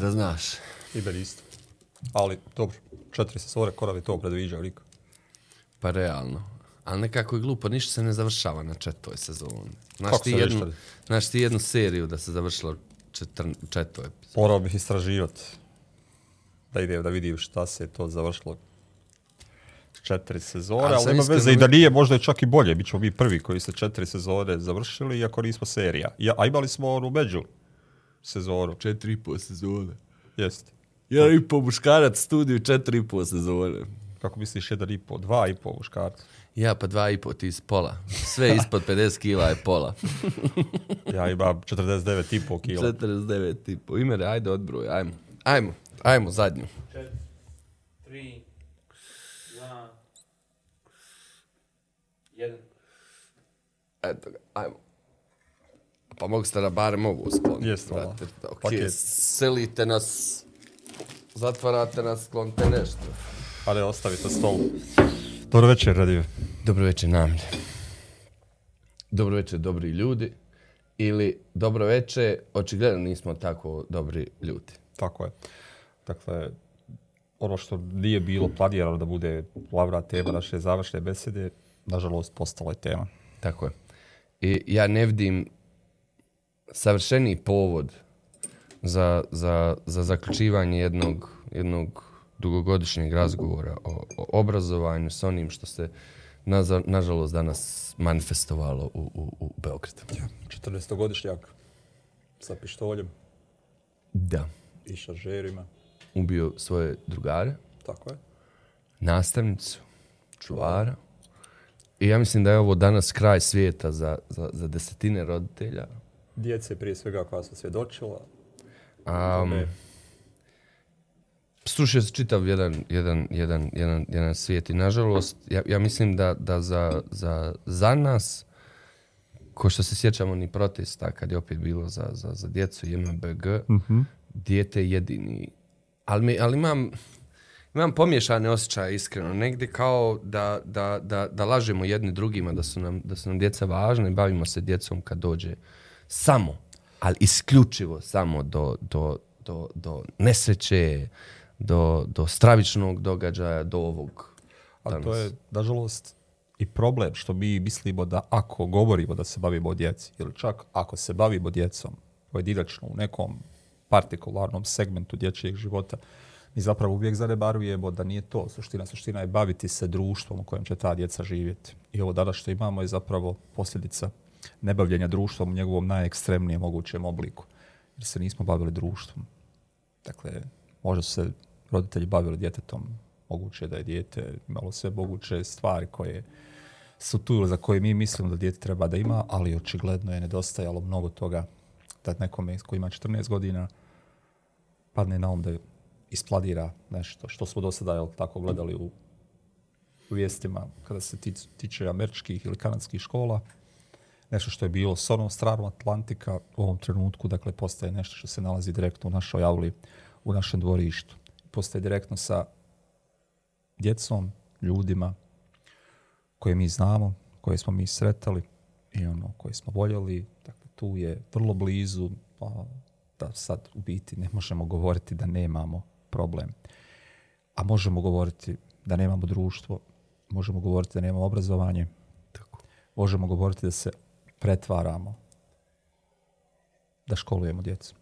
da znaš. Iber isto. Ali, dobro, četiri se svore korali to predviđao, Riko. Pa, realno. Ali nekako je glupo, ništa se ne završava na četvoj sezoni. Znaš Kako ti, se jednu, znaš ti jednu seriju da se završila četr, četvoj epizod? Morao bih istraživat. Da ide da vidim šta se to završilo četiri sezore, ali ima veze i da nije, možda je čak i bolje. Bićemo mi prvi koji se četiri sezore završili, iako nismo serija. Ja, a imali smo onu među sezonu. Četiri i po sezone. Jeste. Jedan i po muškarac studiju, četiri i po sezone. Kako misliš, jedan i po, dva i po muškarac? Ja, pa dva i po, ti iz pola. Sve ispod 50 kila je pola. ja imam 49 i po kila. 49 i po. Imere, ajde odbruj, ajmo. Ajmo, ajmo zadnju. Četiri, tri, dva, jedan. Eto ga, ajmo pa mogu ste da barem ovu skloniti. Jesu, hvala. Okay. Paket. Selite nas, zatvarate nas, sklonite nešto. Ali ostavite stol. Dobro večer, Radio. Dobro večer, Namlje. Dobro večer, dobri ljudi. Ili, dobro večer, očigledno nismo tako dobri ljudi. Tako je. Dakle, ono što nije bilo planirano da bude glavna tema naše završne besede, nažalost, postala je tema. Tako je. I ja ne vidim savršeni povod za, za, za zaključivanje jednog, jednog dugogodišnjeg razgovora o, o obrazovanju sa onim što se naza, nažalost danas manifestovalo u, u, u Beogradu. Ja. 14-godišnjak sa pištoljem. Da. I sa žerima. Ubio svoje drugare. Tako je. Nastavnicu. Čuvara. I ja mislim da je ovo danas kraj svijeta za, za, za desetine roditelja djece prije svega koja su svjedočila? Um, Slušao se čitav jedan, jedan, jedan, jedan, jedan svijet i nažalost ja, ja mislim da, da za, za, za nas ko što se sjećamo ni protesta kad je opet bilo za, za, za djecu i MBG, uh -huh. dijete jedini. Ali, mi, ali imam, imam pomješane osjećaje iskreno. Negdje kao da, da, da, da lažemo jedni drugima da su, nam, da su nam djeca važne i bavimo se djecom kad dođe uh, samo, ali isključivo samo do, do, do, do nesreće, do, do stravičnog događaja, do ovog. Danas. A to je, nažalost, i problem što mi mislimo da ako govorimo da se bavimo o djeci, ili čak ako se bavimo djecom pojedinačno u nekom partikularnom segmentu dječjeg života, mi zapravo uvijek zanebarujemo da nije to suština. Suština je baviti se društvom u kojem će ta djeca živjeti. I ovo danas što imamo je zapravo posljedica nebavljanja društvom u njegovom najekstremnijem mogućem obliku. Jer se nismo bavili društvom. Dakle, možda su se roditelji bavili djetetom, moguće da je djete imalo sve moguće stvari koje su tu ili za koje mi mislimo da djete treba da ima, ali očigledno je nedostajalo mnogo toga da nekome koji ima 14 godina padne na um da isplodira nešto što smo do sada tako gledali u vijestima kada se tiče američkih ili kanadskih škola nešto što je bilo s onom stranom Atlantika u ovom trenutku, dakle, postaje nešto što se nalazi direktno u našoj avli, u našem dvorištu. Postaje direktno sa djecom, ljudima koje mi znamo, koje smo mi sretali i ono koje smo voljeli. Dakle, tu je vrlo blizu, pa da sad u biti ne možemo govoriti da nemamo problem. A možemo govoriti da nemamo društvo, možemo govoriti da nemamo obrazovanje, Tako. možemo govoriti da se pretvaramo da školujemo djecu.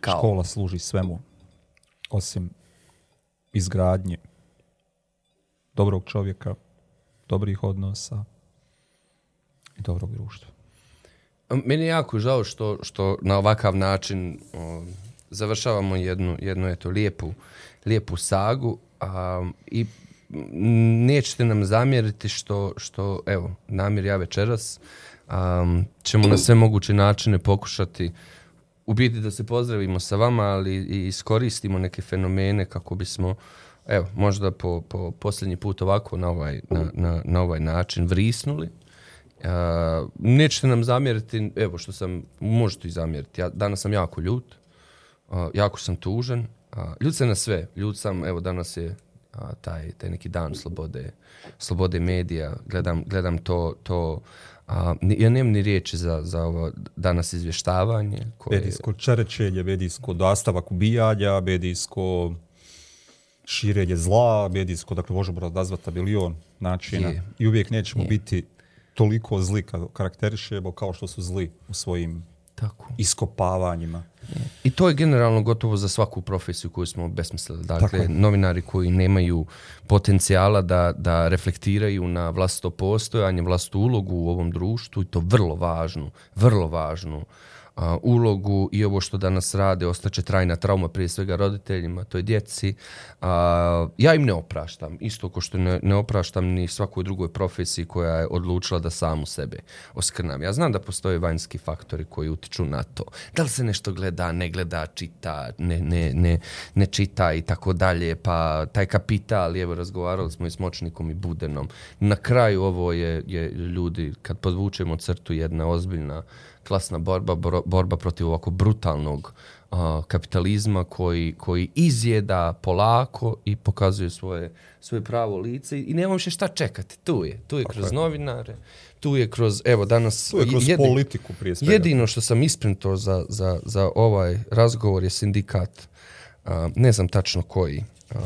Kao? Škola služi svemu, osim izgradnje dobrog čovjeka, dobrih odnosa i dobrog društva. Meni je jako žao što, što na ovakav način o, završavamo jednu, jednu eto, lijepu, lijepu sagu a, i nećete nam zamjeriti što, što evo, namir ja večeras, um, ćemo na sve moguće načine pokušati u biti da se pozdravimo sa vama, ali i iskoristimo neke fenomene kako bismo, evo, možda po, po posljednji put ovako na ovaj, na, na, na ovaj način vrisnuli. Uh, nećete nam zamjeriti, evo što sam, možete i zamjeriti, ja, danas sam jako ljut, uh, jako sam tužan, uh, ljud sam na sve, ljud sam, evo danas je a, taj, taj neki dan slobode, slobode medija. Gledam, gledam to, to a, ja nemam ni riječi za, za ovo danas izvještavanje. Koje... Medijsko čerečenje, medijsko dostavak ubijanja, medijsko širenje zla, medijsko, dakle možemo nazvati milion načina. Je. I uvijek nećemo Je. biti toliko zli kao karakterišemo kao što su zli u svojim tako. iskopavanjima. I to je generalno gotovo za svaku profesiju koju smo besmislili. Dakle, Tako. novinari koji nemaju potencijala da, da reflektiraju na vlastito postojanje, vlastu ulogu u ovom društvu, i to vrlo važno, vrlo važno uh, ulogu i ovo što danas rade ostaće trajna trauma prije svega roditeljima, toj djeci. A, ja im ne opraštam, isto ko što ne, ne opraštam ni svakoj drugoj profesiji koja je odlučila da samu sebe oskrnam. Ja znam da postoje vanjski faktori koji utiču na to. Da li se nešto gleda, ne gleda, čita, ne, ne, ne, ne čita i tako dalje, pa taj kapital, evo razgovarali smo i s Močnikom i Budenom. Na kraju ovo je, je ljudi, kad podvučemo crtu jedna ozbiljna klasna borba, borba protiv ovako brutalnog uh, kapitalizma koji, koji izjeda polako i pokazuje svoje, svoje pravo lice i nemam še šta čekati. Tu je, tu je kroz novinare, tu je kroz, evo danas... Tu je kroz jedin, politiku prije svega. Jedino što sam isprintao za, za, za ovaj razgovor je sindikat, uh, ne znam tačno koji, Uh,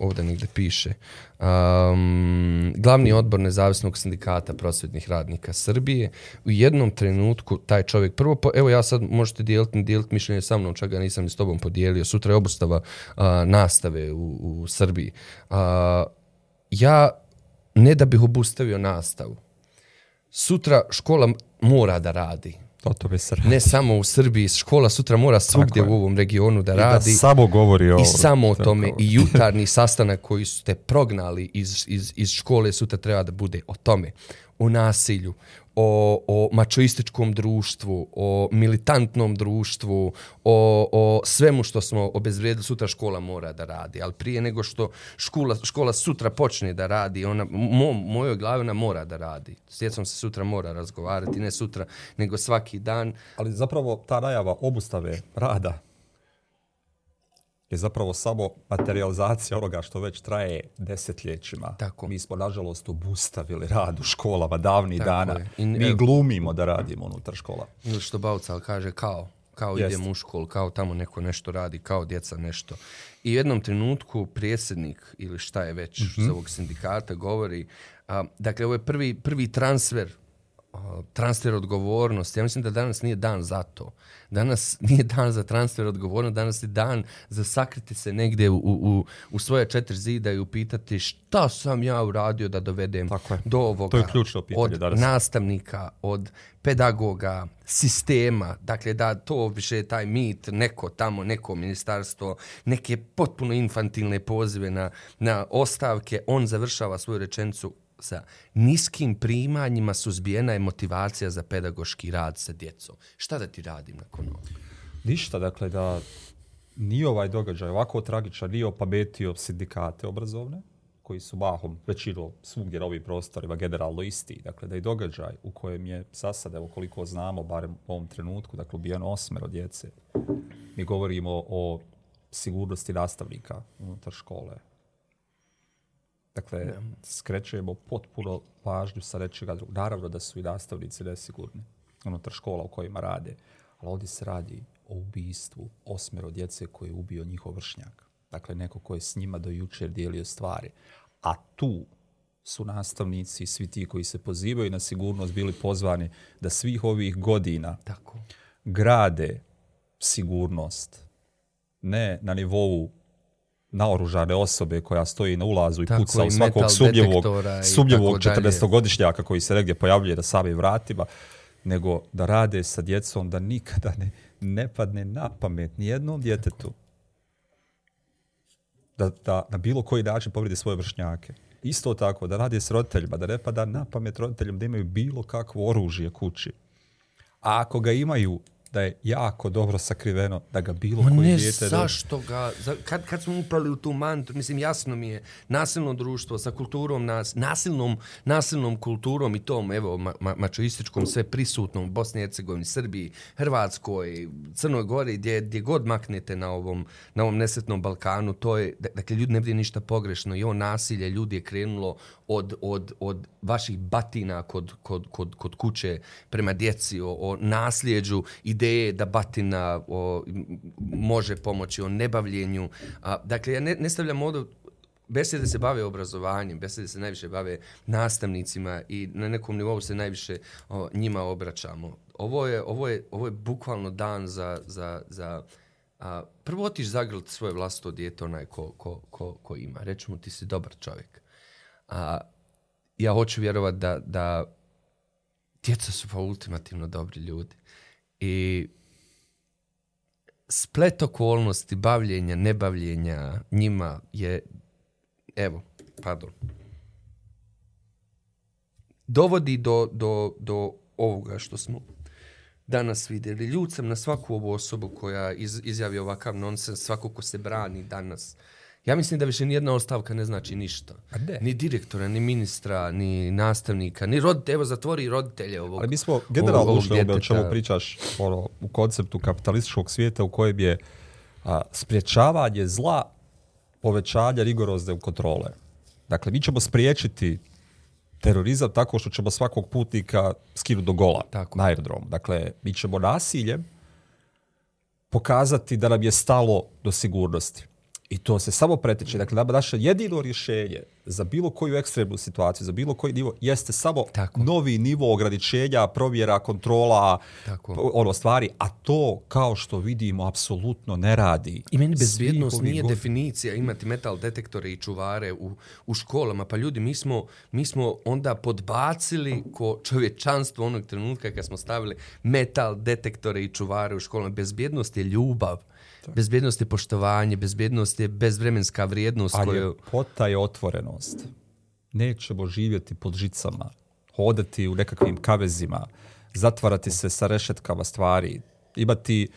ovdje negdje piše. Um, glavni odbor nezavisnog sindikata prosvjetnih radnika Srbije. U jednom trenutku taj čovjek prvo, po, evo ja sad možete dijeliti, dijeliti mišljenje sa mnom, čak ga nisam ni s tobom podijelio, sutra je obustava uh, nastave u, u Srbiji. Uh, ja ne da bih obustavio nastavu. Sutra škola mora da radi. To ne samo u Srbiji, škola sutra mora svugdje u ovom regionu da radi. I da samo govori o... I samo o tome. I jutarnji sastanak koji ste prognali iz, iz, iz škole sutra treba da bude o tome. O nasilju, o, o mačoističkom društvu, o militantnom društvu, o, o svemu što smo obezvrijedili, sutra škola mora da radi, ali prije nego što škola, škola sutra počne da radi, ona, mo, mojoj glavi ona mora da radi. S djecom se sutra mora razgovarati, ne sutra, nego svaki dan. Ali zapravo ta najava obustave rada je zapravo samo materializacija onoga što već traje desetljećima. Tako. Mi smo, nažalost, obustavili rad u školama davnih Tako dana. In, Mi eh, glumimo da radimo unutar škola. Ili što Baucal kaže, kao, kao Jest. idem u školu, kao tamo neko nešto radi, kao djeca nešto. I u jednom trenutku prijesednik ili šta je već mm -hmm. za ovog sindikata govori, a, dakle, ovo je prvi, prvi transfer transfer odgovornosti. Ja mislim da danas nije dan za to. Danas nije dan za transfer odgovornosti, danas je dan za sakriti se negde u, u, u svoje četiri zida i upitati šta sam ja uradio da dovedem do ovoga. To je ključno pitanje od danas. Od nastavnika, od pedagoga, sistema, dakle da to više je taj mit, neko tamo, neko ministarstvo, neke potpuno infantilne pozive na, na ostavke, on završava svoju rečenicu sa niskim primanjima suzbijena je motivacija za pedagoški rad sa djecom. Šta da ti radim nakon ovoga? Ništa, dakle, da ni ovaj događaj ovako tragičan nije opabetio sindikate obrazovne, koji su bahom većinu svugdje na ovim prostorima generalno isti. Dakle, da je događaj u kojem je sasada, evo koliko znamo, barem u ovom trenutku, dakle, ubijeno osmero djece, mi govorimo o sigurnosti nastavnika unutar škole, Dakle, ne. skrećemo potpuno pažnju sa nečega drugog. Naravno da su i nastavnice nesigurne, unutar ono, škola u kojima rade, ali ovdje se radi o ubistvu osmero djece koje je ubio njihov vršnjak. Dakle, neko koji je s njima do jučer dijelio stvari. A tu su nastavnici, svi ti koji se pozivaju na sigurnost, bili pozvani da svih ovih godina Tako. grade sigurnost ne na nivou naoružane osobe koja stoji na ulazu i tako puca u svakog sumljivog, sumljivog 40-godišnjaka koji se negdje pojavljuje na samim vratima, nego da rade sa djecom da nikada ne, ne padne na pamet nijednom djetetu da, da na bilo koji način povrede svoje vršnjake. Isto tako, da rade s roditeljima, da ne pada na pamet roditeljima da imaju bilo kakvo oružje kući. A ako ga imaju, da je jako dobro sakriveno da ga bilo koji ne, dijete... Zašto ga? Za, kad, kad smo upali u tu mantru, mislim, jasno mi je, nasilno društvo sa kulturom, nas, nasilnom, nasilnom kulturom i tom, evo, ma, ma, mačoističkom, sve prisutnom, Bosni, Hercegovini, Srbiji, Hrvatskoj, Crnoj Gori, gdje, gdje god maknete na ovom, na ovom nesretnom Balkanu, to je, dakle, ljudi ne vidi ništa pogrešno i ovo nasilje, ljudi je krenulo od, od, od vaših batina kod, kod, kod, kod kuće prema djeci, o, o nasljeđu i ideje da batina o, može pomoći o nebavljenju. A, dakle, ja ne, ne stavljam ovdje besede se bave obrazovanjem, besede se najviše bave nastavnicima i na nekom nivou se najviše o, njima obraćamo. Ovo je, ovo, je, ovo je bukvalno dan za, za, za a, prvo otiš zagrlit svoje vlastno dijete onaj ko, ko, ko, ko ima. Reći mu ti si dobar čovjek. A, ja hoću vjerovat da, da djeca su pa ultimativno dobri ljudi i splet okolnosti bavljenja, nebavljenja njima je, evo, pardon, dovodi do, do, do ovoga što smo danas vidjeli. Ljud sam na svaku ovu osobu koja iz, izjavi ovakav nonsens, svako ko se brani danas. Uh, Ja mislim da više nijedna ostavka ne znači ništa. A de? Ni direktora, ni ministra, ni nastavnika, ni roditelja. Evo, zatvori roditelje ovog Ali mi smo generalno ušli o čemu pričaš ono, u konceptu kapitalističkog svijeta u kojem je a, spriječavanje zla povećanja rigorozne kontrole. Dakle, mi ćemo spriječiti terorizam tako što ćemo svakog putnika skinuti do gola tako. na aerodromu. Dakle, mi ćemo nasiljem pokazati da nam je stalo do sigurnosti. I to se samo pretiče. Dakle, naše jedino rješenje za bilo koju ekstremnu situaciju, za bilo koji nivo, jeste samo Tako. novi nivo ograničenja, provjera, kontrola, Tako. ono stvari. A to, kao što vidimo, apsolutno ne radi. I meni bezbjednost nije govi... definicija imati metal detektore i čuvare u, u školama. Pa ljudi, mi smo, mi smo onda podbacili ko čovječanstvo onog trenutka kad smo stavili metal detektore i čuvare u školama. Bezbjednost je ljubav. Bezbjednost je poštovanje, bezbjednost je bezvremenska vrijednost. Ali koju... pota je otvorenost. Nećemo živjeti pod žicama, hodati u nekakvim kavezima, zatvarati se sa rešetkama stvari, imati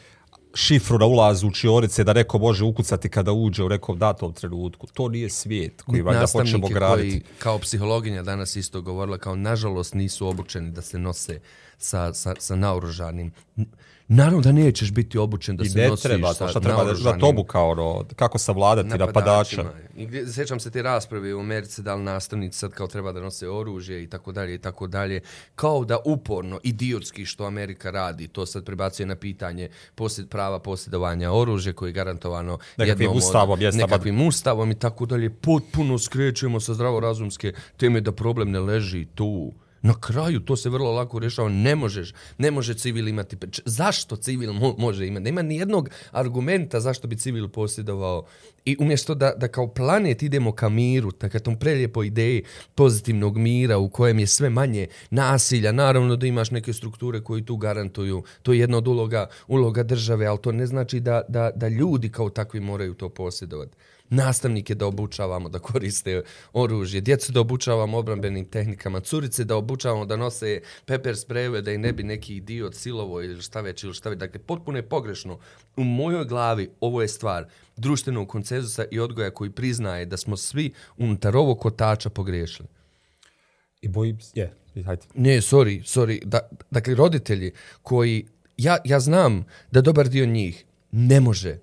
šifru na ulaz u čiorice da neko može ukucati kada uđe u nekom datom trenutku. To nije svijet koji valjda počnemo graditi. koji kao psihologinja danas isto govorila, kao nažalost nisu obučeni da se nose sa, sa, sa naoružanim. Naravno da nećeš biti obučen da I se nosiš treba, sa šta treba naoružanim. Da, da tobu kao ono, ro, kako savladati napadača. I gdje, sjećam se te rasprave u Americi da li nastavnici sad kao treba da nose oružje i tako dalje i tako dalje. Kao da uporno, idiotski što Amerika radi, to sad prebacuje na pitanje posjed, prava posjedovanja oružja koje je garantovano nekakvim ustavom, od, nekakvim ustavom i tako dalje. Potpuno skrećujemo sa zdravorazumske teme da problem ne leži tu. Na kraju to se vrlo lako rješava, ne možeš, ne može civil imati pečat. Zašto civil mo može imati? Nema ni jednog argumenta zašto bi civil posjedovao. I umjesto da, da kao planet idemo ka miru, tako tom preljepo ideji pozitivnog mira u kojem je sve manje nasilja, naravno da imaš neke strukture koji tu garantuju, to je jedna od uloga, uloga države, ali to ne znači da, da, da ljudi kao takvi moraju to posjedovati nastavnike da obučavamo da koriste oružje, djecu da obučavamo obrambenim tehnikama, curice da obučavamo da nose pepper sprayove da i ne bi neki idiot silovo ili šta već ili šta već. Dakle, potpuno je pogrešno. U mojoj glavi ovo je stvar društvenog koncezusa i odgoja koji priznaje da smo svi unutar ovog kotača pogrešili. I boji, je, hajde. Ne, sorry, sorry. Da, dakle, roditelji koji, ja, ja znam da dobar dio njih ne može uh,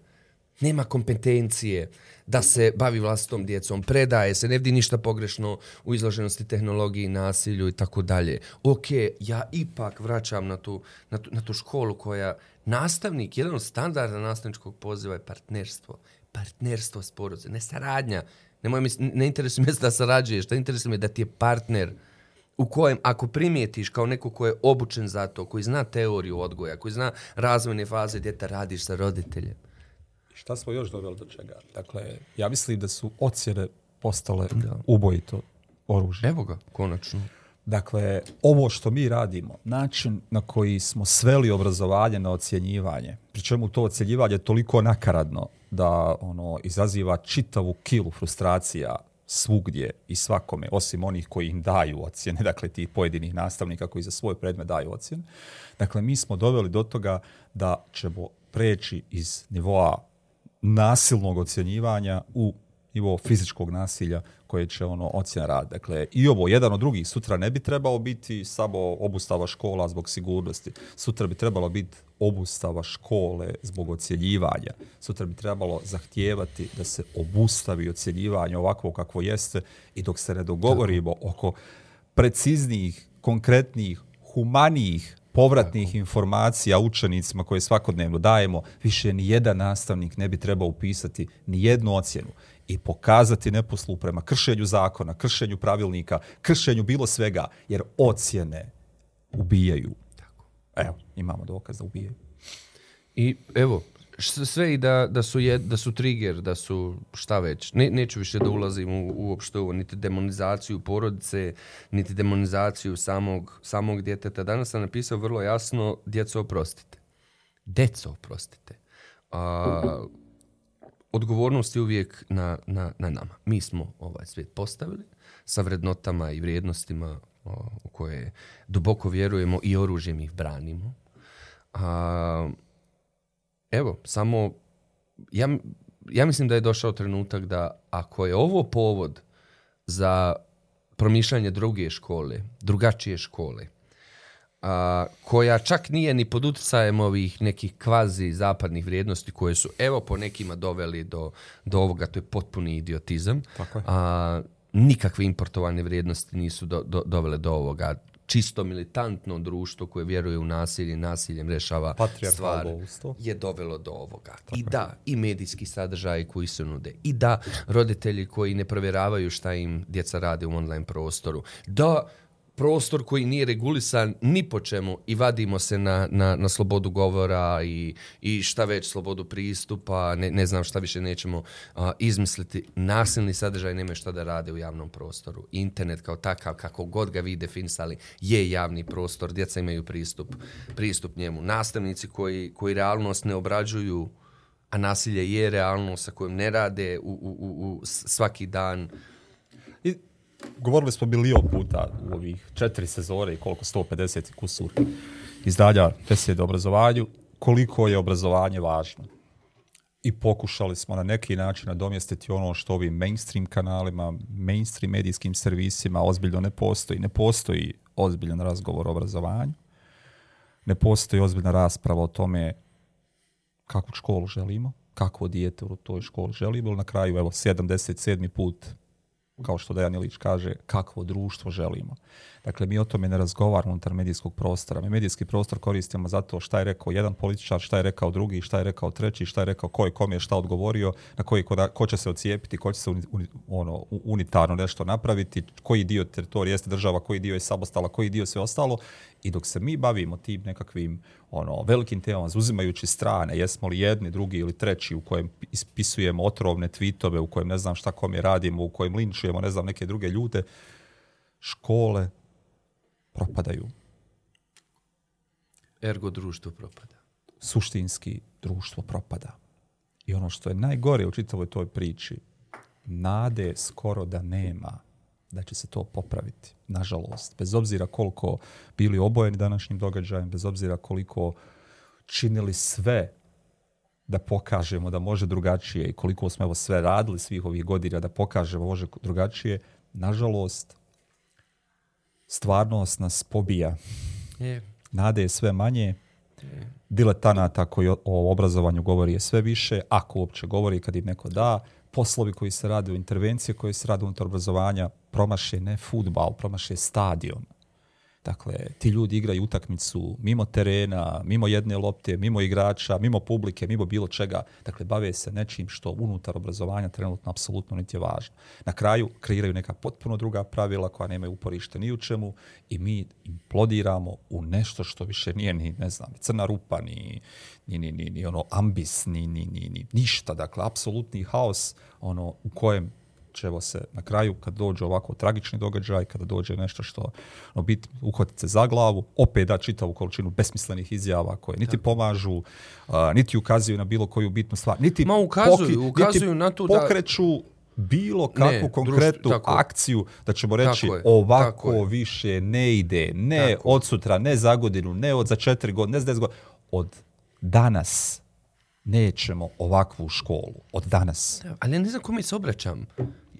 nema kompetencije da se bavi vlastom djecom, predaje se, ne vidi ništa pogrešno u izloženosti tehnologiji, nasilju i tako dalje. Ok, ja ipak vraćam na tu, na tu, na tu školu koja nastavnik, jedan od standarda nastavničkog poziva je partnerstvo. Partnerstvo s porodze, ne saradnja. Nemoj mi, ne interesuje me da sarađuješ, da interesuje me da ti je partner u kojem ako primijetiš kao neko ko je obučen za to, koji zna teoriju odgoja, koji zna razvojne faze djeta, radiš sa roditeljem. Šta smo još doveli do čega? Dakle, ja mislim da su ocjene postale da. ubojito oružje. Evo ga, konačno. Dakle, ovo što mi radimo, način na koji smo sveli obrazovanje na ocjenjivanje, pri čemu to ocjenjivanje je toliko nakaradno da ono izaziva čitavu kilu frustracija svugdje i svakome, osim onih koji im daju ocjene, dakle ti pojedinih nastavnika koji za svoj predmet daju ocjene. Dakle, mi smo doveli do toga da ćemo preći iz nivoa nasilnog ocjenjivanja u nivo fizičkog nasilja koje će ono ocjena rad. Dakle, i ovo jedan od drugih sutra ne bi trebao biti samo obustava škola zbog sigurnosti. Sutra bi trebalo biti obustava škole zbog ocjeljivanja. Sutra bi trebalo zahtijevati da se obustavi ocjeljivanje ovako kako jeste i dok se ne dogovorimo oko preciznijih, konkretnijih, humanijih povratnih Tako. informacija učenicima koje svakodnevno dajemo, više ni jedan nastavnik ne bi trebao upisati ni jednu ocjenu i pokazati neposlu prema kršenju zakona, kršenju pravilnika, kršenju bilo svega, jer ocjene ubijaju. Tako. Evo, imamo dokaz da ubijaju. I evo, sve i da, da, su je, da su trigger, da su šta već. Ne, neću više da ulazim u, uopšte ovo, niti demonizaciju porodice, niti demonizaciju samog, samog djeteta. Danas sam napisao vrlo jasno, djeco oprostite. Djeco oprostite. A, odgovornost je uvijek na, na, na nama. Mi smo ovaj svijet postavili sa vrednotama i vrijednostima o, u koje duboko vjerujemo i oružjem ih branimo. A, evo, samo, ja, ja mislim da je došao trenutak da ako je ovo povod za promišljanje druge škole, drugačije škole, a, koja čak nije ni pod utjecajem ovih nekih kvazi zapadnih vrijednosti koje su evo po nekima doveli do, do ovoga, to je potpuni idiotizam. Tako je. A, nikakve importovane vrijednosti nisu do, do, dovele do ovoga čisto militantno društvo koje vjeruje u nasilje, nasiljem rešava stvar, bolstvo. je dovelo do ovoga. Tako. I da, i medijski sadržaj koji se nude. I da, roditelji koji ne provjeravaju šta im djeca rade u online prostoru. Da, prostor koji nije regulisan ni po čemu i vadimo se na, na, na slobodu govora i, i šta već slobodu pristupa, ne, ne znam šta više nećemo a, izmisliti. Nasilni sadržaj nema šta da rade u javnom prostoru. Internet kao takav, kako god ga vi definisali, je javni prostor, djeca imaju pristup, pristup njemu. Nastavnici koji, koji realnost ne obrađuju, a nasilje je realno sa kojim ne rade u, u, u, u svaki dan, uh, govorili smo bilio puta u ovih četiri sezore i koliko 150 kusur izdalja besede o obrazovanju, koliko je obrazovanje važno. I pokušali smo na neki način nadomjestiti ono što ovim mainstream kanalima, mainstream medijskim servisima ozbiljno ne postoji. Ne postoji ozbiljan razgovor o obrazovanju, ne postoji ozbiljna rasprava o tome kakvu školu želimo, kakvo dijete u toj školi želimo, ili na kraju, evo, 77. put kao što Dejan Ilić kaže, kakvo društvo želimo. Dakle, mi o tome ne razgovaramo unutar medijskog prostora. Mi medijski prostor koristimo zato šta je rekao jedan političar, šta je rekao drugi, šta je rekao treći, šta je rekao ko je kom je šta odgovorio, na koji ko, da, ko će se ocijepiti, ko će se uni, uni, ono, unitarno nešto napraviti, koji dio teritorija jeste država, koji dio je samostala, koji dio sve ostalo. I dok se mi bavimo tim nekakvim ono velikim temama, uzimajući strane, jesmo li jedni, drugi ili treći u kojem ispisujemo otrovne tweetove, u kojem ne znam šta kom je radimo, u kojem linčujemo ne znam neke druge ljude, škole propadaju. Ergo društvo propada. Suštinski društvo propada. I ono što je najgore u čitavoj toj priči, nade skoro da nema. Mm da će se to popraviti, nažalost. Bez obzira koliko bili obojeni današnjim događajem, bez obzira koliko činili sve da pokažemo da može drugačije i koliko smo evo sve radili svih ovih godina da pokažemo može drugačije, nažalost, stvarnost nas pobija. Je. Nade je sve manje. Diletanata koji o obrazovanju govori je sve više, ako uopće govori kad im neko da, poslovi koji se rade u intervencije, koji se rade unutar obrazovanja, promaše ne futbal, promaše stadion, Dakle, ti ljudi igraju utakmicu mimo terena, mimo jedne lopte, mimo igrača, mimo publike, mimo bilo čega. Dakle, bave se nečim što unutar obrazovanja trenutno apsolutno niti je važno. Na kraju kreiraju neka potpuno druga pravila koja nemaju uporište ni u čemu i mi implodiramo u nešto što više nije ni, ne znam, crna rupa, ni, ni, ni, ni, ni ono ambis, ni, ni, ni, ni, ništa. Dakle, apsolutni haos ono, u kojem ćemo se na kraju kad dođe ovako tragični događaj, kada dođe nešto što no, bit, uhvatit se za glavu, opet da čita u količinu besmislenih izjava koje niti Tako. pomažu, a, niti ukazuju na bilo koju bitnu stvar, niti, Ma, ukazuju, poki, ukazuju niti na tu pokreću da bilo kakvu ne, konkretnu društ, tako, akciju da ćemo reći je, ovako je. više ne ide, ne tako. od sutra, ne za godinu, ne od za četiri godine, ne za deset godine. Od danas nećemo ovakvu školu. Od danas. Ali ja ne znam kome se obraćam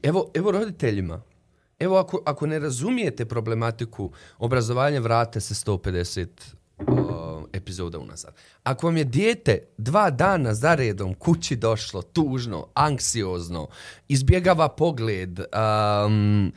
evo, evo roditeljima, evo ako, ako ne razumijete problematiku obrazovanja, vrate se 150 epizoda unazad. Ako vam je dijete dva dana za redom kući došlo, tužno, anksiozno, izbjegava pogled, um,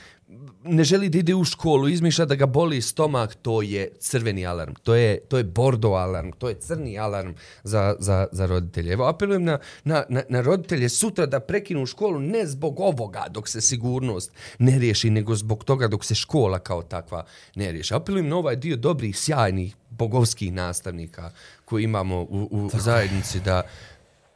ne želi da ide u školu, izmišlja da ga boli stomak, to je crveni alarm, to je, to je bordo alarm, to je crni alarm za, za, za roditelje. Evo, apelujem na, na, na roditelje sutra da prekinu školu ne zbog ovoga dok se sigurnost ne riješi, nego zbog toga dok se škola kao takva ne riješi. Apelujem na ovaj dio dobrih, sjajnih, bogovskih nastavnika koji imamo u, u zajednici da,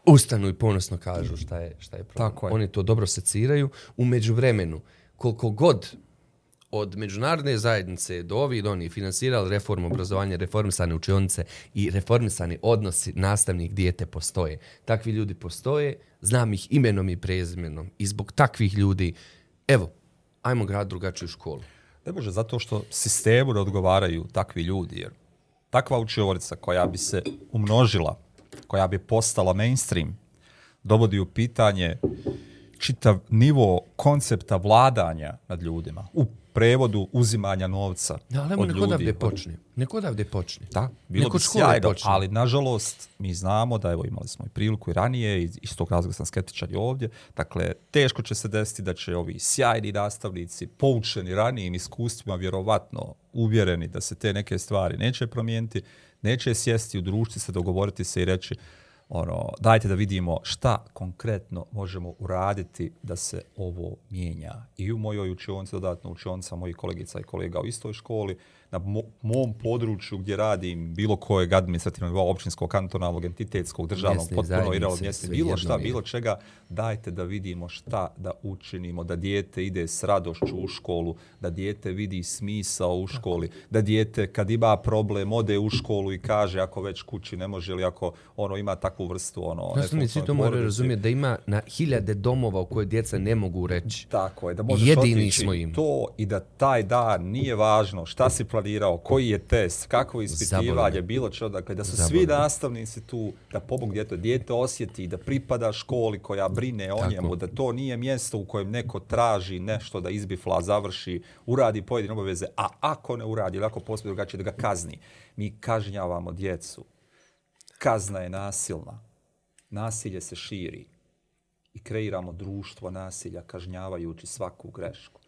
ustanu i ponosno kažu šta je, šta je problem. Tako je. Oni to dobro seciraju. U međuvremenu vremenu, koliko god od međunarodne zajednice do ovih doni finansirali reformu obrazovanja, reformisane učionice i reformisani odnosi nastavnih dijete postoje. Takvi ljudi postoje, znam ih imenom i prezimenom i zbog takvih ljudi, evo, ajmo grad drugačiju školu. Ne može, zato što sistemu ne odgovaraju takvi ljudi, jer takva učionica koja bi se umnožila, koja bi postala mainstream, dovodi u pitanje uh, čitav nivo koncepta vladanja nad ljudima u prevodu uzimanja novca da, ali od ljudi. Neko počne. Neko odavde počne. Da, bilo neko bi sjajno, počne. ali nažalost mi znamo da evo imali smo i priliku i ranije i iz tog razloga sam skeptičan i ovdje. Dakle, teško će se desiti da će ovi sjajni nastavnici poučeni ranijim iskustvima vjerovatno uvjereni da se te neke stvari neće promijeniti, neće sjesti u društvi se dogovoriti se i reći ono, dajte da vidimo šta konkretno možemo uraditi da se ovo mijenja. I u mojoj učionci, dodatno učionca, mojih kolegica i kolega u istoj školi, na mom području gdje radim bilo kojeg administrativnog, općinskog, kantonalnog, entitetskog, državnog, potpuno iralo mjeste, bilo šta, bilo čega, dajte da vidimo šta da učinimo, da dijete ide s radošću u školu, da dijete vidi smisao u školi, da dijete kad ima problem ode u školu i kaže ako već kući ne može ili ako ono ima tako takvu vrstu ono Nasledni svi to moraju razumjeti da ima na hiljade domova u koje djeca ne mogu reći. Tako je, da možeš Jedini otići smo im. to i da taj dan nije važno šta si planirao, koji je test, kakvo ispitivanje, bilo čo, dakle, da su Zabodim. svi nastavnici tu da pomogu djeto, djete osjeti da pripada školi koja brine o Tako. njemu, da to nije mjesto u kojem neko traži nešto da izbifla, završi, uradi pojedine obaveze, a ako ne uradi, ili ako posljedno drugačije da ga kazni. Mi kažnjavamo djecu kazna je nasilna. Nasilje se širi i kreiramo društvo nasilja kažnjavajući svaku grešku.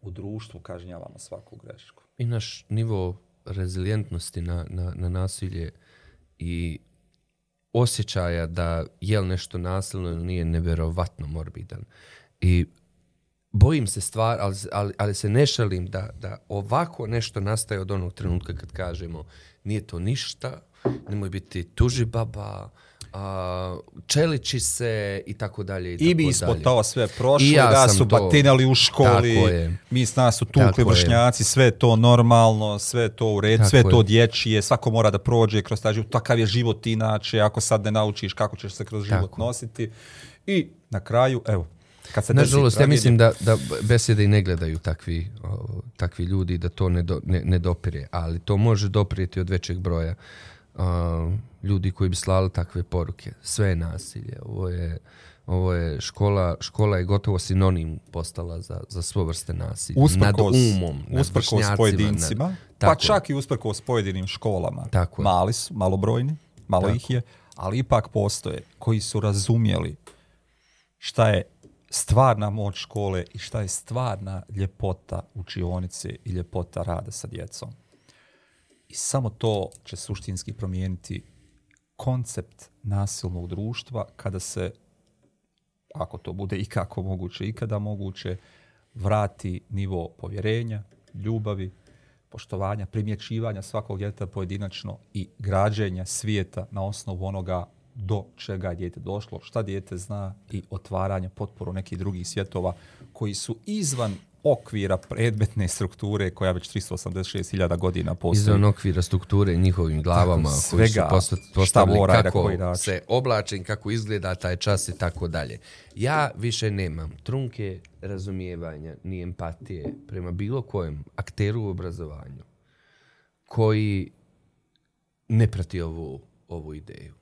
U društvu kažnjavamo svaku grešku. I naš nivo rezilijentnosti na, na, na nasilje i osjećaja da je nešto nasilno ili nije nevjerovatno morbidan. I bojim se stvar, ali, ali, ali se ne šalim da, da ovako nešto nastaje od onog trenutka kad kažemo nije to ništa, nemoj biti tuži baba, a, čeliči se i tako dalje. I, tako I bismo dalje. to sve prošli, ja da su to, batinali u školi, mi s nas su tukli vršnjaci, sve to normalno, sve to u red, tako sve je. to dječije, svako mora da prođe kroz taj život, takav je život inače, ako sad ne naučiš kako ćeš se kroz tako. život nositi. I na kraju, evo, Kad se Nažalost, ja mislim da, da besede i ne gledaju takvi, o, takvi ljudi, da to ne, do, ne, ne dopire. Ali to može doprijeti od većeg broja o, ljudi koji bi slali takve poruke. Sve je nasilje. Ovo je, ovo je škola, škola je gotovo sinonim postala za, za svo vrste nasilja. Usprko nad umom, usprko nad pojedincima, nad, pa čak je. i usprko s pojedinim školama. Tako je. Mali su, malobrojni, malo tako. ih je, ali ipak postoje koji su razumjeli šta je stvarna moć škole i šta je stvarna ljepota učionice i ljepota rada sa djecom. I samo to će suštinski promijeniti koncept nasilnog društva kada se, ako to bude i kako moguće i kada moguće, vrati nivo povjerenja, ljubavi, poštovanja, primjećivanja svakog djeta pojedinačno i građenja svijeta na osnovu onoga do čega je djete došlo, šta djete zna i otvaranje potporu nekih drugih svjetova koji su izvan okvira predmetne strukture koja već 386.000 godina postoji. Izvan okvira strukture njihovim glavama tako, svega, koji su postavili šta mora, kako da koji se oblačen, kako izgleda taj čas i tako dalje. Ja više nemam trunke razumijevanja ni empatije prema bilo kojem akteru u obrazovanju koji ne prati ovu, ovu ideju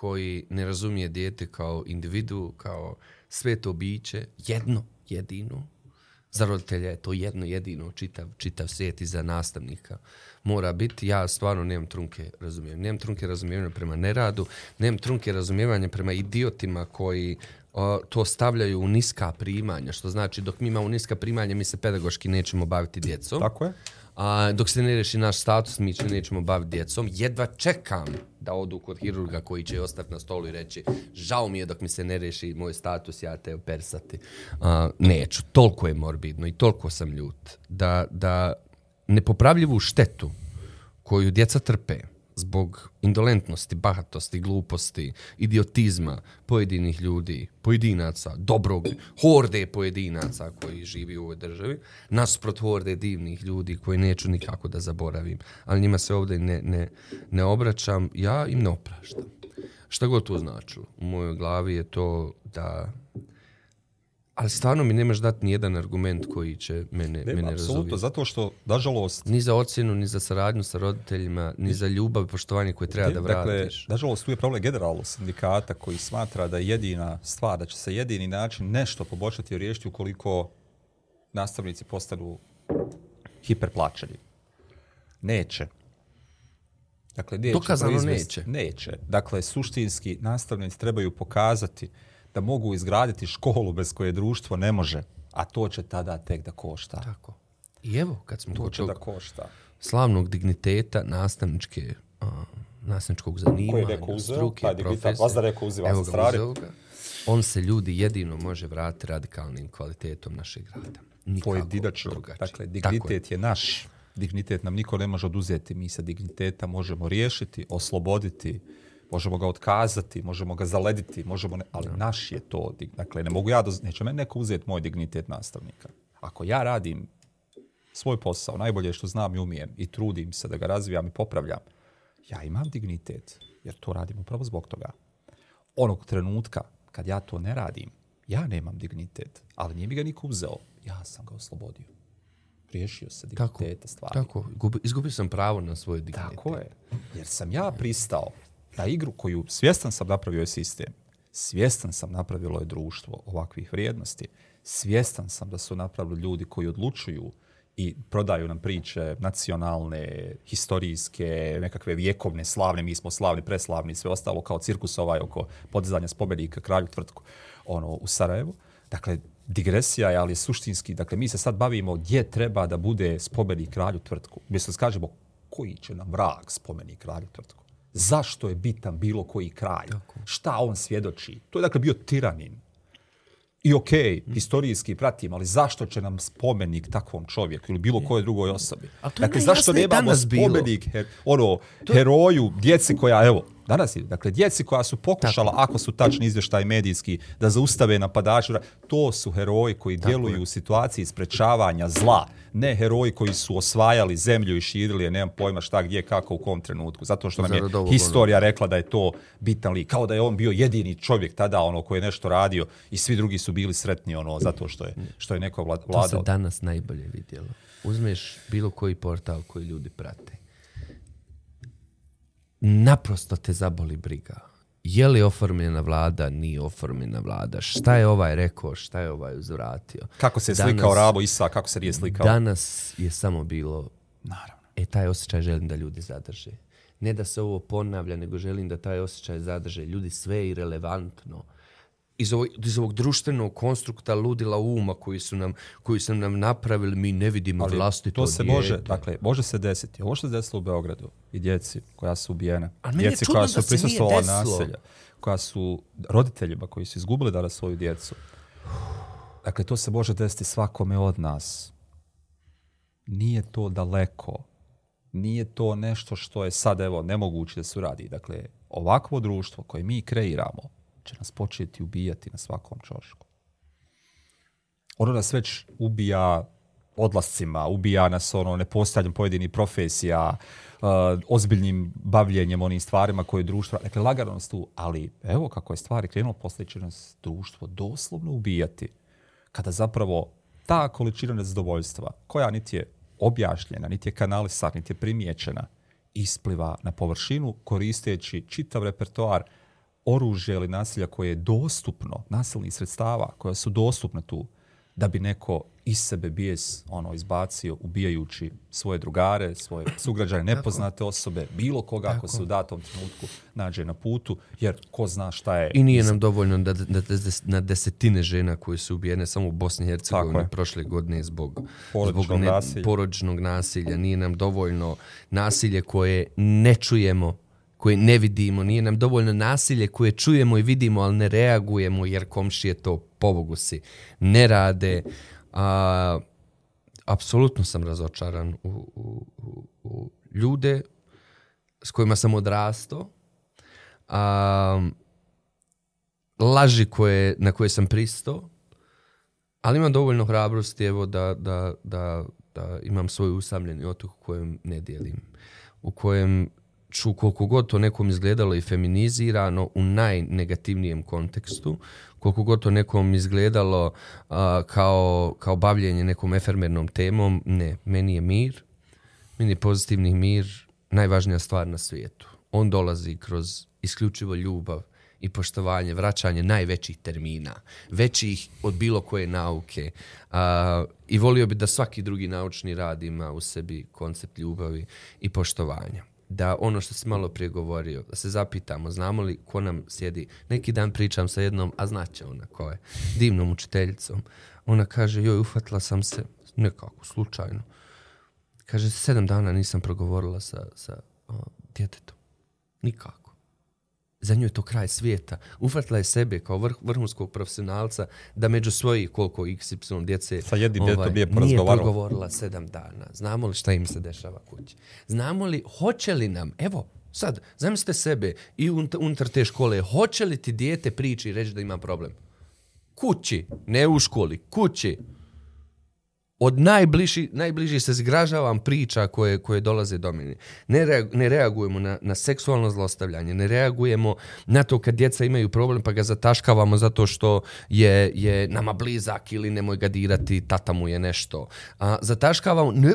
koji ne razumije dijete kao individu, kao sveto biće, jedno, jedino. Za roditelja je to jedno, jedino, čitav, čitav svijet i za nastavnika mora biti. Ja stvarno nemam trunke razumijevanja. Nemam trunke razumijevanja prema neradu, nemam trunke razumijevanja prema idiotima koji o, to stavljaju u niska primanja, što znači dok mi imamo niska primanja, mi se pedagoški nećemo baviti djecom. Tako je. A, dok se ne reši naš status, mi se nećemo baviti djecom. Jedva čekam da odu kod hirurga koji će ostati na stolu i reći žao mi je dok mi se ne reši moj status, ja te opersati. A, neću, toliko je morbidno i toliko sam ljut da, da nepopravljivu štetu koju djeca trpe, zbog indolentnosti, bahatosti, gluposti, idiotizma pojedinih ljudi, pojedinaca, dobrog, horde pojedinaca koji živi u ovoj državi, nasprot horde divnih ljudi koji neću nikako da zaboravim, ali njima se ovdje ne, ne, ne obraćam, ja im ne opraštam. Šta god to značilo, u mojoj glavi je to da Ali stvarno mi nemaš dati ni jedan argument koji će mene Nema, mene apsolutno, zato što nažalost ni za ocjenu, ni za saradnju sa roditeljima, ni, ni za ljubav i poštovanje koje treba ne, da vratiš. Dakle, nažalost tu je problem generalno sindikata koji smatra da je jedina stvar da će se jedini način nešto poboljšati i riješiti ukoliko nastavnici postanu hiperplaćeni. Neće. Dakle, neće. Dokazano neće. Neće. Dakle, suštinski nastavnici trebaju pokazati uh, da mogu izgraditi školu bez koje društvo ne može, a to će tada tek da košta. Tako. I evo, kad smo to će da košta. Slavnog digniteta nastavničke uh, nastavničkog zanimanja, struke, uzeo, struke profesor, reko evo ga, uzeo ga, on se ljudi jedino može vratiti radikalnim kvalitetom našeg rada. Nikako Pojedinačno. Dakle, dignitet je. je naš. Dignitet nam niko ne može oduzeti. Mi sa digniteta možemo riješiti, osloboditi, uh, možemo ga otkazati, možemo ga zalediti, možemo ne, ali naš je to. Dakle, ne mogu ja, do, neće me neko uzeti moj dignitet nastavnika. Ako ja radim svoj posao, najbolje što znam i umijem i trudim se da ga razvijam i popravljam, ja imam dignitet, jer to radim upravo zbog toga. Onog trenutka kad ja to ne radim, ja nemam dignitet, ali nije mi ga niko uzeo, ja sam ga oslobodio. Riješio se digniteta stvari. Tako, izgubio sam pravo na svoje dignitet. Tako je, jer sam ja pristao da igru koju svjestan sam napravio je sistem, svjestan sam napravilo je društvo ovakvih vrijednosti, svjestan sam da su napravili ljudi koji odlučuju i prodaju nam priče nacionalne, historijske, nekakve vjekovne, slavne, mi smo slavni, preslavni, sve ostalo kao cirkus ovaj oko podizanja spomenika kralju tvrtku ono, u Sarajevu. Dakle, digresija je, ali je suštinski, dakle, mi se sad bavimo gdje treba da bude spomenik kralju tvrtku. Mislim, skažemo, koji će nam vrag spomenik kralju tvrtku? zašto je bitan bilo koji kraj, Tako. šta on svjedoči. To je dakle bio tiranin. I okej, okay, mhm. historijski pratim, ali zašto će nam spomenik takvom čovjeku ili bilo koje drugoj osobi? Dakle, zašto nemamo spomenik her, ono, to... heroju, djeci koja, evo, Danas je. Dakle, djeci koja su pokušala, Tako. ako su tačni izvještaj medijski, da zaustave napadača, to su heroji koji Tako djeluju je. u situaciji sprečavanja zla. Ne heroji koji su osvajali zemlju i širili je, nemam pojma šta, gdje, kako, u kom trenutku. Zato što nam je Zaredovo historija godine. rekla da je to bitan lik. Kao da je on bio jedini čovjek tada ono koji je nešto radio i svi drugi su bili sretni ono zato što je, što je neko vladao. To se danas najbolje vidjelo. Uzmeš bilo koji portal koji ljudi prate naprosto te zaboli briga. Je li oformljena vlada, nije oformljena vlada, šta je ovaj rekao, šta je ovaj uzvratio. Kako se je slikao danas, Rabo Isa, kako se nije slikao? Danas je samo bilo, Naravno. e taj osjećaj želim da ljudi zadrže. Ne da se ovo ponavlja, nego želim da taj osjećaj zadrže. Ljudi sve je irelevantno. Uh, iz ovog, iz ovog društvenog konstrukta ludila uma koji su nam koji su nam napravili mi ne vidimo Ali vlastito to se djete. može dakle može se desiti ovo što se desilo u Beogradu i djeci koja su ubijena djeci koja su prisustvovala nasilja koja su roditeljima koji su izgubili dana svoju djecu dakle to se može desiti svakome od nas nije to daleko nije to nešto što je sad evo nemoguće da se uradi dakle ovakvo društvo koje mi kreiramo će nas početi ubijati na svakom čošku. Ono nas već ubija odlascima, ubija nas ono nepostavljanjem pojedini profesija, uh, ozbiljnim bavljenjem onim stvarima koje društvo... Dakle, lagano nas tu, ali evo kako je stvari krenulo, poslije će nas društvo doslovno ubijati kada zapravo ta količina nezadovoljstva koja niti je objašljena, niti je kanalisar, niti je primjećena, ispliva na površinu koristeći čitav repertoar uh, oružja ili nasilja koje je dostupno, nasilnih sredstava koja su dostupna tu, da bi neko iz sebe bijes ono izbacio ubijajući svoje drugare, svoje sugrađane, nepoznate osobe, bilo koga Tako. ako se u datom trenutku nađe na putu, jer ko zna šta je. I nije nam dovoljno da, da, da, da na desetine žena koje su ubijene samo u Bosni i Hercegovini prošle godine zbog porodičnog, zbog ne, nasilja. porodičnog nasilja. Nije nam dovoljno nasilje koje ne čujemo koje ne vidimo, nije nam dovoljno nasilje koje čujemo i vidimo, ali ne reagujemo jer komšije to povogu si ne rade. A, apsolutno sam razočaran u, u, u, u ljude s kojima sam odrasto. A, laži koje, na koje sam pristo, ali imam dovoljno hrabrosti evo da, da, da, da imam svoj usamljeni otok u kojem ne dijelim u kojem ću koliko god to nekom izgledalo i feminizirano u najnegativnijem kontekstu, koliko god to nekom izgledalo uh, kao, kao bavljenje nekom efermernom temom, ne, meni je mir, meni je pozitivni mir najvažnija stvar na svijetu. On dolazi kroz isključivo ljubav i poštovanje, vraćanje najvećih termina, većih od bilo koje nauke. Uh, I volio bi da svaki drugi naučni rad ima u sebi koncept ljubavi i poštovanja da ono što si malo prije govorio, da se zapitamo, znamo li ko nam sjedi, neki dan pričam sa jednom, a znaće ona ko je, divnom učiteljicom, ona kaže, joj, ufatila sam se, nekako, slučajno, kaže, sedam dana nisam progovorila sa, sa o, djetetom, nikako za nju je to kraj svijeta. Ufatila je sebe kao vrh, vrhunskog profesionalca da među svojih koliko XY djece Sa jednim ovaj, djetom je nije progovorila sedam dana. Znamo li šta im se dešava kući? Znamo li, hoće li nam, evo, sad, zamislite sebe i unutar te škole, hoće li ti dijete priči i reći da ima problem? Kući, ne u školi, kući od najbliži, najbliži se zgražavam priča koje, koje dolaze do mene. Ne, reag, ne reagujemo na, na seksualno zlostavljanje, ne reagujemo na to kad djeca imaju problem pa ga zataškavamo zato što je, je nama blizak ili nemoj ga dirati, tata mu je nešto. A, zataškavamo, ne,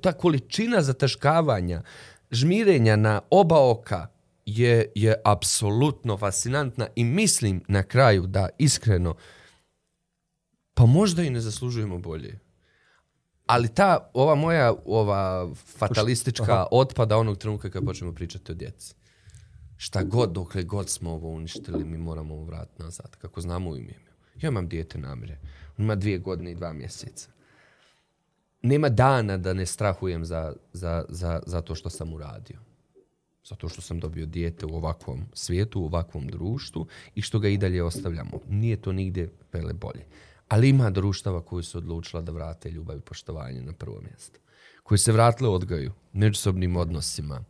ta količina zataškavanja, žmirenja na oba oka je, je apsolutno fascinantna i mislim na kraju da iskreno pa možda i ne zaslužujemo bolje. Ali ta, ova moja, ova fatalistička Aha. otpada onog trenutka kada počnemo pričati o djeci. Šta god, dokle god smo ovo uništili, mi moramo ovo vratiti nazad, kako znamo u ime. Ja imam dijete namire. On ima dvije godine i dva mjeseca. Nema dana da ne strahujem za, za, za, za to što sam uradio. Zato što sam dobio dijete u ovakvom svijetu, u ovakvom društvu i što ga i dalje ostavljamo. Nije to nigdje pele bolje ali ima društava koji su odlučila da vrate ljubav i poštovanje na prvo mjesto. Koji se vratile odgaju, međusobnim odnosima.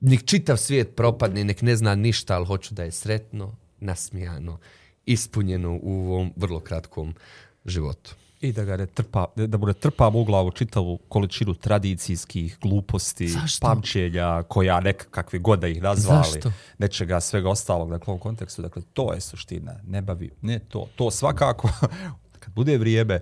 Nik čitav svijet propadne, nek ne zna ništa, ali hoću da je sretno, nasmijano, ispunjeno u ovom vrlo kratkom životu i da ga ne trpa, da mu ne trpam u glavu čitavu količinu tradicijskih gluposti, Zašto? pamćenja, koja nekakve god da ih nazvali, Zašto? nečega svega ostalog, dakle, u ovom kontekstu, dakle, to je suština, ne bavi, ne to, to svakako, kad bude vrijeme,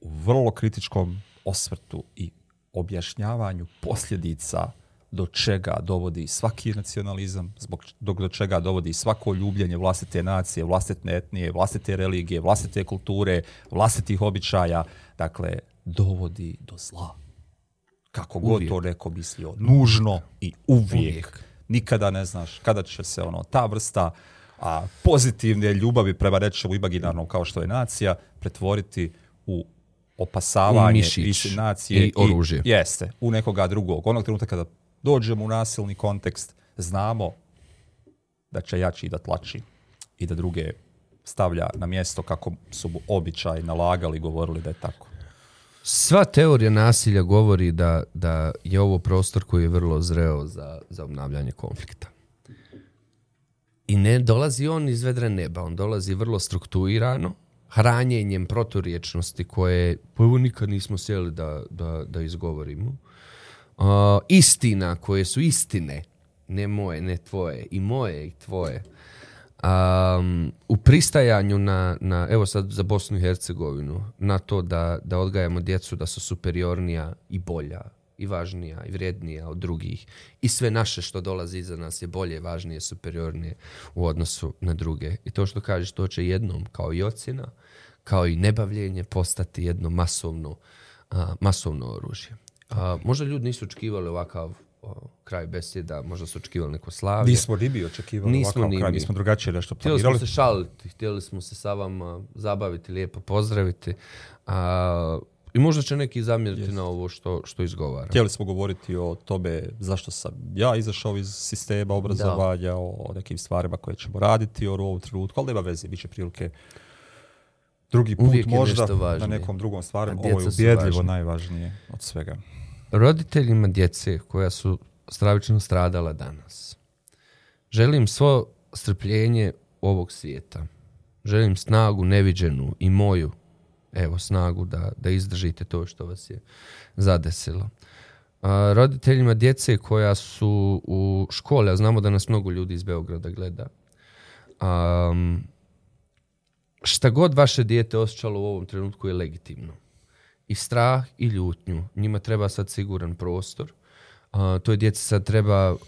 u vrlo kritičkom osvrtu i objašnjavanju posljedica do čega dovodi svaki nacionalizam, zbog, dok do čega dovodi svako ljubljenje vlastite nacije, vlastite etnije, vlastite religije, vlastite kulture, vlastitih običaja, dakle, dovodi do zla. Kako god to neko mislio, nužno i uvijek. Nikada ne znaš kada će se ono ta vrsta a pozitivne ljubavi prema rečemu imaginarnom kao što je nacija pretvoriti u opasavanje u mišić, nacije i, i oružje. Jeste, u nekoga drugog. Onog trenutka kada dođemo u nasilni kontekst, znamo da će jači da tlači i da druge stavlja na mjesto kako su mu običaj nalagali i govorili da je tako. Sva teorija nasilja govori da, da je ovo prostor koji je vrlo zreo za, za obnavljanje konflikta. I ne dolazi on iz vedre neba, on dolazi vrlo struktuirano, hranjenjem proturječnosti koje, pa evo nikad nismo sjeli da, da, da izgovorimo, uh, uh, istina koje su istine, ne moje, ne tvoje, i moje i tvoje, um, u pristajanju na, na, evo sad za Bosnu i Hercegovinu, na to da, da odgajamo djecu da su superiornija i bolja i važnija i vrijednija od drugih i sve naše što dolazi iza nas je bolje, važnije, superiornije u odnosu na druge. I to što kažeš, to će jednom kao i ocjena, kao i nebavljenje postati jedno masovno, a, masovno oružje. A, možda ljudi nisu očekivali ovakav o, kraj besjeda, možda su očekivali neko slavlje. Nismo ni bi očekivali nismo ovakav nibi. kraj, nismo drugačije nešto planirali. Htjeli smo se šaliti, htjeli smo se sa vama zabaviti, lijepo pozdraviti. A, I možda će neki zamjeriti Jest. na ovo što, što izgovara. Htjeli smo govoriti o tome zašto sam ja izašao iz sistema obrazovanja, da. o nekim stvarima koje ćemo raditi u ovom trenutku, ali nema veze, bit će prilike drugi put Uvijek možda na nekom drugom stvaru, ovo je ubjedljivo najvažnije od svega. Roditeljima djece koja su stravično stradala danas, želim svo strpljenje ovog svijeta. Želim snagu neviđenu i moju evo snagu da, da izdržite to što vas je zadesilo. A, roditeljima djece koja su u škole, a znamo da nas mnogo ljudi iz Beograda gleda, a, um, šta god vaše dijete osjećalo u ovom trenutku je legitimno. I strah i ljutnju. Njima treba sad siguran prostor. Uh, toj djeci sad treba uh,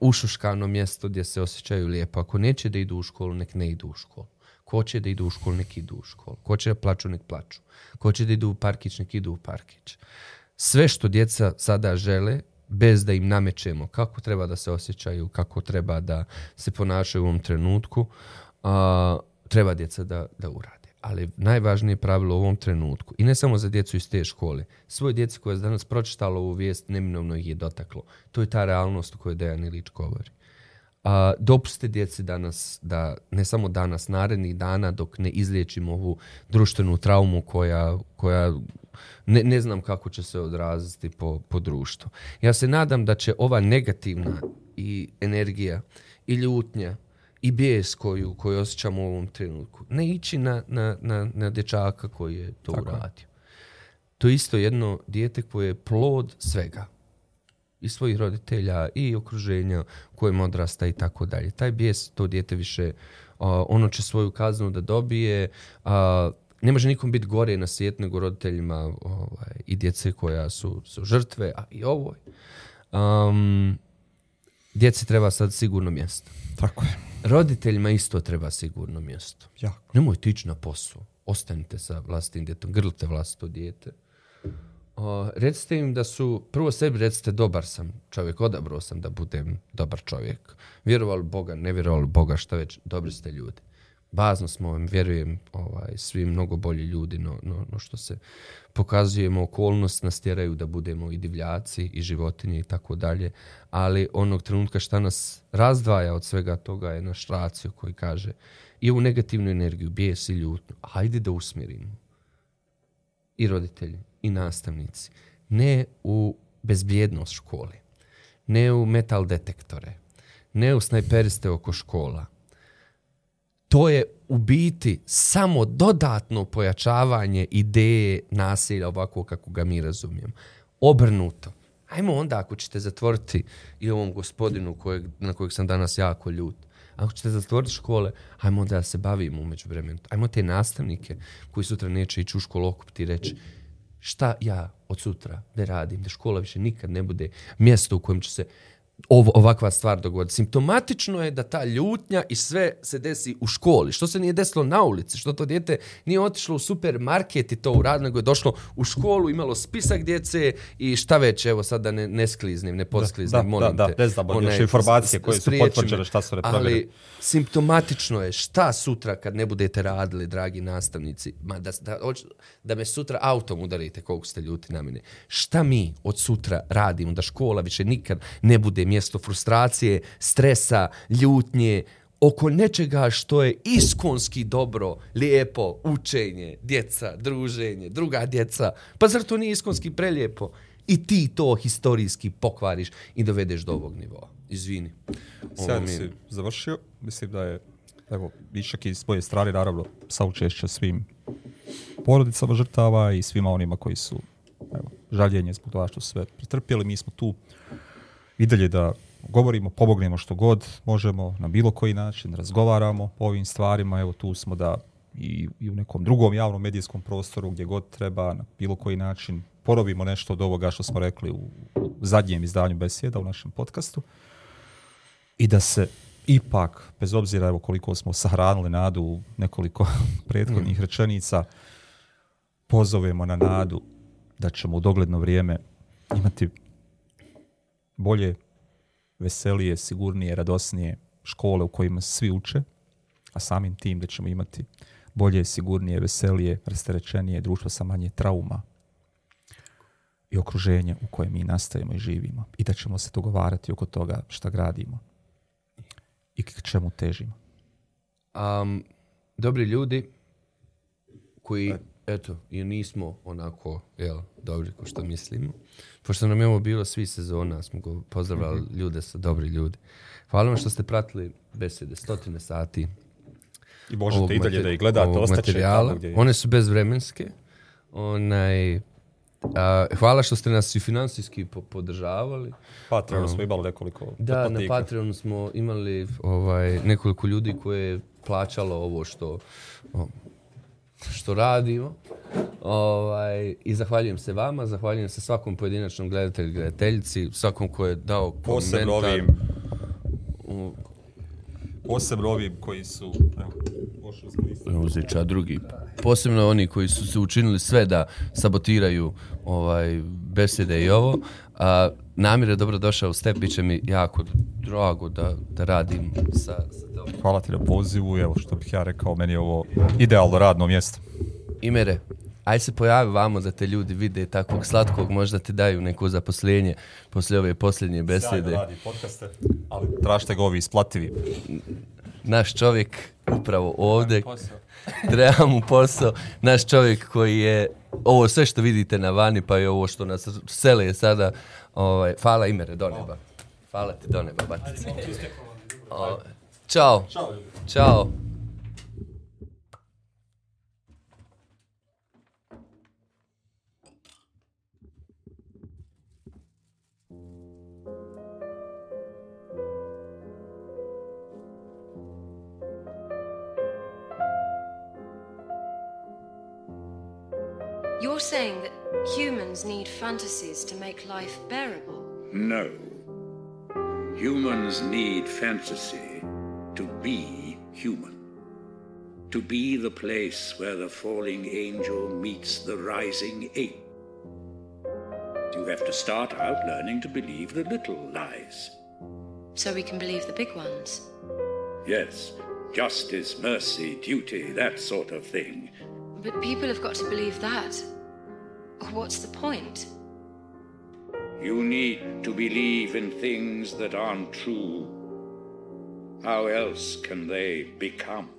ušuškano mjesto gdje se osjećaju lijepo. Ako neće da idu u školu, nek ne idu u školu. Ko će da idu u školu, nek idu u školu. Ko će da plaću, nek plaću. Ko će da idu u parkić, nek idu u parkić. Sve što djeca sada žele, bez da im namećemo kako treba da se osjećaju, kako treba da se ponašaju u ovom trenutku, uh, treba djeca da, da urade. Ali najvažnije pravilo u ovom trenutku, i ne samo za djecu iz te škole, svoj djeci koja je danas pročitala ovu vijest, neminovno ih je dotaklo. To je ta realnost o kojoj Dejan Ilić govori. A, dopuste djeci danas, da ne samo danas, narednih dana, dok ne izliječimo ovu društvenu traumu koja, koja ne, ne znam kako će se odraziti po, po društvu. Ja se nadam da će ova negativna i energija i ljutnja i bijes koju, koju osjećam u ovom trenutku. Ne ići na, na, na, na dječaka koji je to Tako. uradio. To je isto jedno dijete koje je plod svega i svojih roditelja i okruženja kojem odrasta i tako dalje. Taj bijes, to dijete više, uh, ono će svoju kaznu da dobije. Uh, ne može nikom biti gore na svijet nego roditeljima ovaj, i djece koja su, su žrtve, a i ovoj. Um, djeci treba sad sigurno mjesto. Tako je roditeljima isto treba sigurno mjesto. Jako. Nemoj ti ići na posao. Ostanite sa vlastnim djetom. Grlite vlastno djete. O, recite im da su, prvo sebi recite dobar sam čovjek, odabrao sam da budem dobar čovjek. Vjerovali Boga, ne vjerovali Boga, šta već, dobri ste ljudi bazno smo, vjerujem, ovaj, svi mnogo bolji ljudi, no, no, no što se pokazujemo, okolnost nas tjeraju da budemo i divljaci i životinje i tako dalje, ali onog trenutka šta nas razdvaja od svega toga je naš racio koji kaže i u negativnu energiju, bijes i ljutnu, hajde da usmjerimo i roditelji i nastavnici, ne u bezbjednost škole, ne u metal detektore, ne u snajperiste oko škola, to je u biti samo dodatno pojačavanje ideje nasilja ovako kako ga mi razumijemo. Obrnuto. Ajmo onda ako ćete zatvoriti i ovom gospodinu kojeg, na kojeg sam danas jako ljut. Ako ćete zatvoriti škole, ajmo da se bavimo umeđu vremenu. Ajmo te nastavnike koji sutra neće ići u školu okupiti i reći šta ja od sutra da radim, da škola više nikad ne bude mjesto u kojem će se ov ovakva stvar dogodi. Simptomatično je da ta ljutnja i sve se desi u školi. Što se nije desilo na ulici? Što to djete nije otišlo u supermarket i to u rad, nego je došlo u školu, imalo spisak djece i šta već, evo sad da ne, ne skliznim, ne poskliznim, da, molim da, da, te. Da, da, ne znam, informacije koje su potvrđene šta su repravili. Ali simptomatično je šta sutra kad ne budete radili, dragi nastavnici, ma da, da, da me sutra autom udarite koliko ste ljuti na mene. Šta mi od sutra radimo da škola više nikad ne bude mjesto frustracije, stresa, ljutnje, oko nečega što je iskonski dobro, lijepo, učenje, djeca, druženje, druga djeca. Pa zar to nije iskonski prelijepo? I ti to historijski pokvariš i dovedeš do ovog nivoa. Izvini. Sad mi... si završio. Mislim da je, evo, višak iz svoje strane, naravno, saučešća svim porodicama žrtava i svima onima koji su, evo, žaljenje zbog toga što su sve pretrpjeli. Mi smo tu uh, i dalje da govorimo, pobognemo što god možemo na bilo koji način, razgovaramo o ovim stvarima, evo tu smo da i, i u nekom drugom javnom medijskom prostoru gdje god treba na bilo koji način porobimo nešto od ovoga što smo rekli u, u zadnjem izdanju besjeda u našem podcastu i da se ipak, bez obzira evo koliko smo sahranili nadu u nekoliko prethodnih mm. rečenica, pozovemo na nadu da ćemo u dogledno vrijeme imati bolje, veselije, sigurnije, radosnije škole u kojima svi uče, a samim tim da ćemo imati bolje, sigurnije, veselije, rasterečenije društvo sa manje trauma i okruženje u kojem mi nastajemo i živimo i da ćemo se dogovarati oko toga šta gradimo i k čemu težimo. Um, dobri ljudi koji... Aj e, eto, i nismo onako, jel, dobri ko što mislimo. Pošto nam je ovo bilo svi sezona, smo go pozdravljali mm -hmm. ljude sa dobri ljudi. Hvala vam što ste pratili besede, stotine sati. I možete ovog i dalje da ih gledate, ostaće materijala. tamo gdje je. One su bezvremenske. Onaj, a, hvala što ste nas i finansijski po podržavali. Patreon um, smo imali nekoliko Da, na Patreonu smo imali ovaj, nekoliko ljudi koje je plaćalo ovo što... Um, što radimo. Ovaj, I zahvaljujem se vama, zahvaljujem se svakom pojedinačnom gledatelju i gledateljici, svakom ko je dao Posebno komentar. Posebno ovim. Posebno ovim koji su... Evo, pošli smo drugi. Posebno oni koji su se učinili sve da sabotiraju ovaj besede i ovo. A, Namir je dobro došao u step, bit će mi jako drago da, da radim sa, sa tobom. Hvala ti na pozivu, evo što bih ja rekao, meni je ovo idealno radno mjesto. Imere, aj se pojavi vamo da te ljudi vide takvog slatkog, možda te daju neko zaposlenje poslije ove posljednje beslede. Sjajno radi podcaste, ali trašte ga ovi isplativi. Naš čovjek upravo ovdje, treba mu posao, naš čovjek koji je ovo sve što vidite na vani, pa i ovo što nas sele je sada, ovaj, fala imere do neba. Hvala ti do neba, batice. Ćao. Ćao. Ćao. saying that humans need fantasies to make life bearable? No. Humans need fantasy to be human. To be the place where the falling angel meets the rising ape. You have to start out learning to believe the little lies. So we can believe the big ones? Yes. Justice, mercy, duty, that sort of thing. But people have got to believe that What's the point? You need to believe in things that aren't true. How else can they become?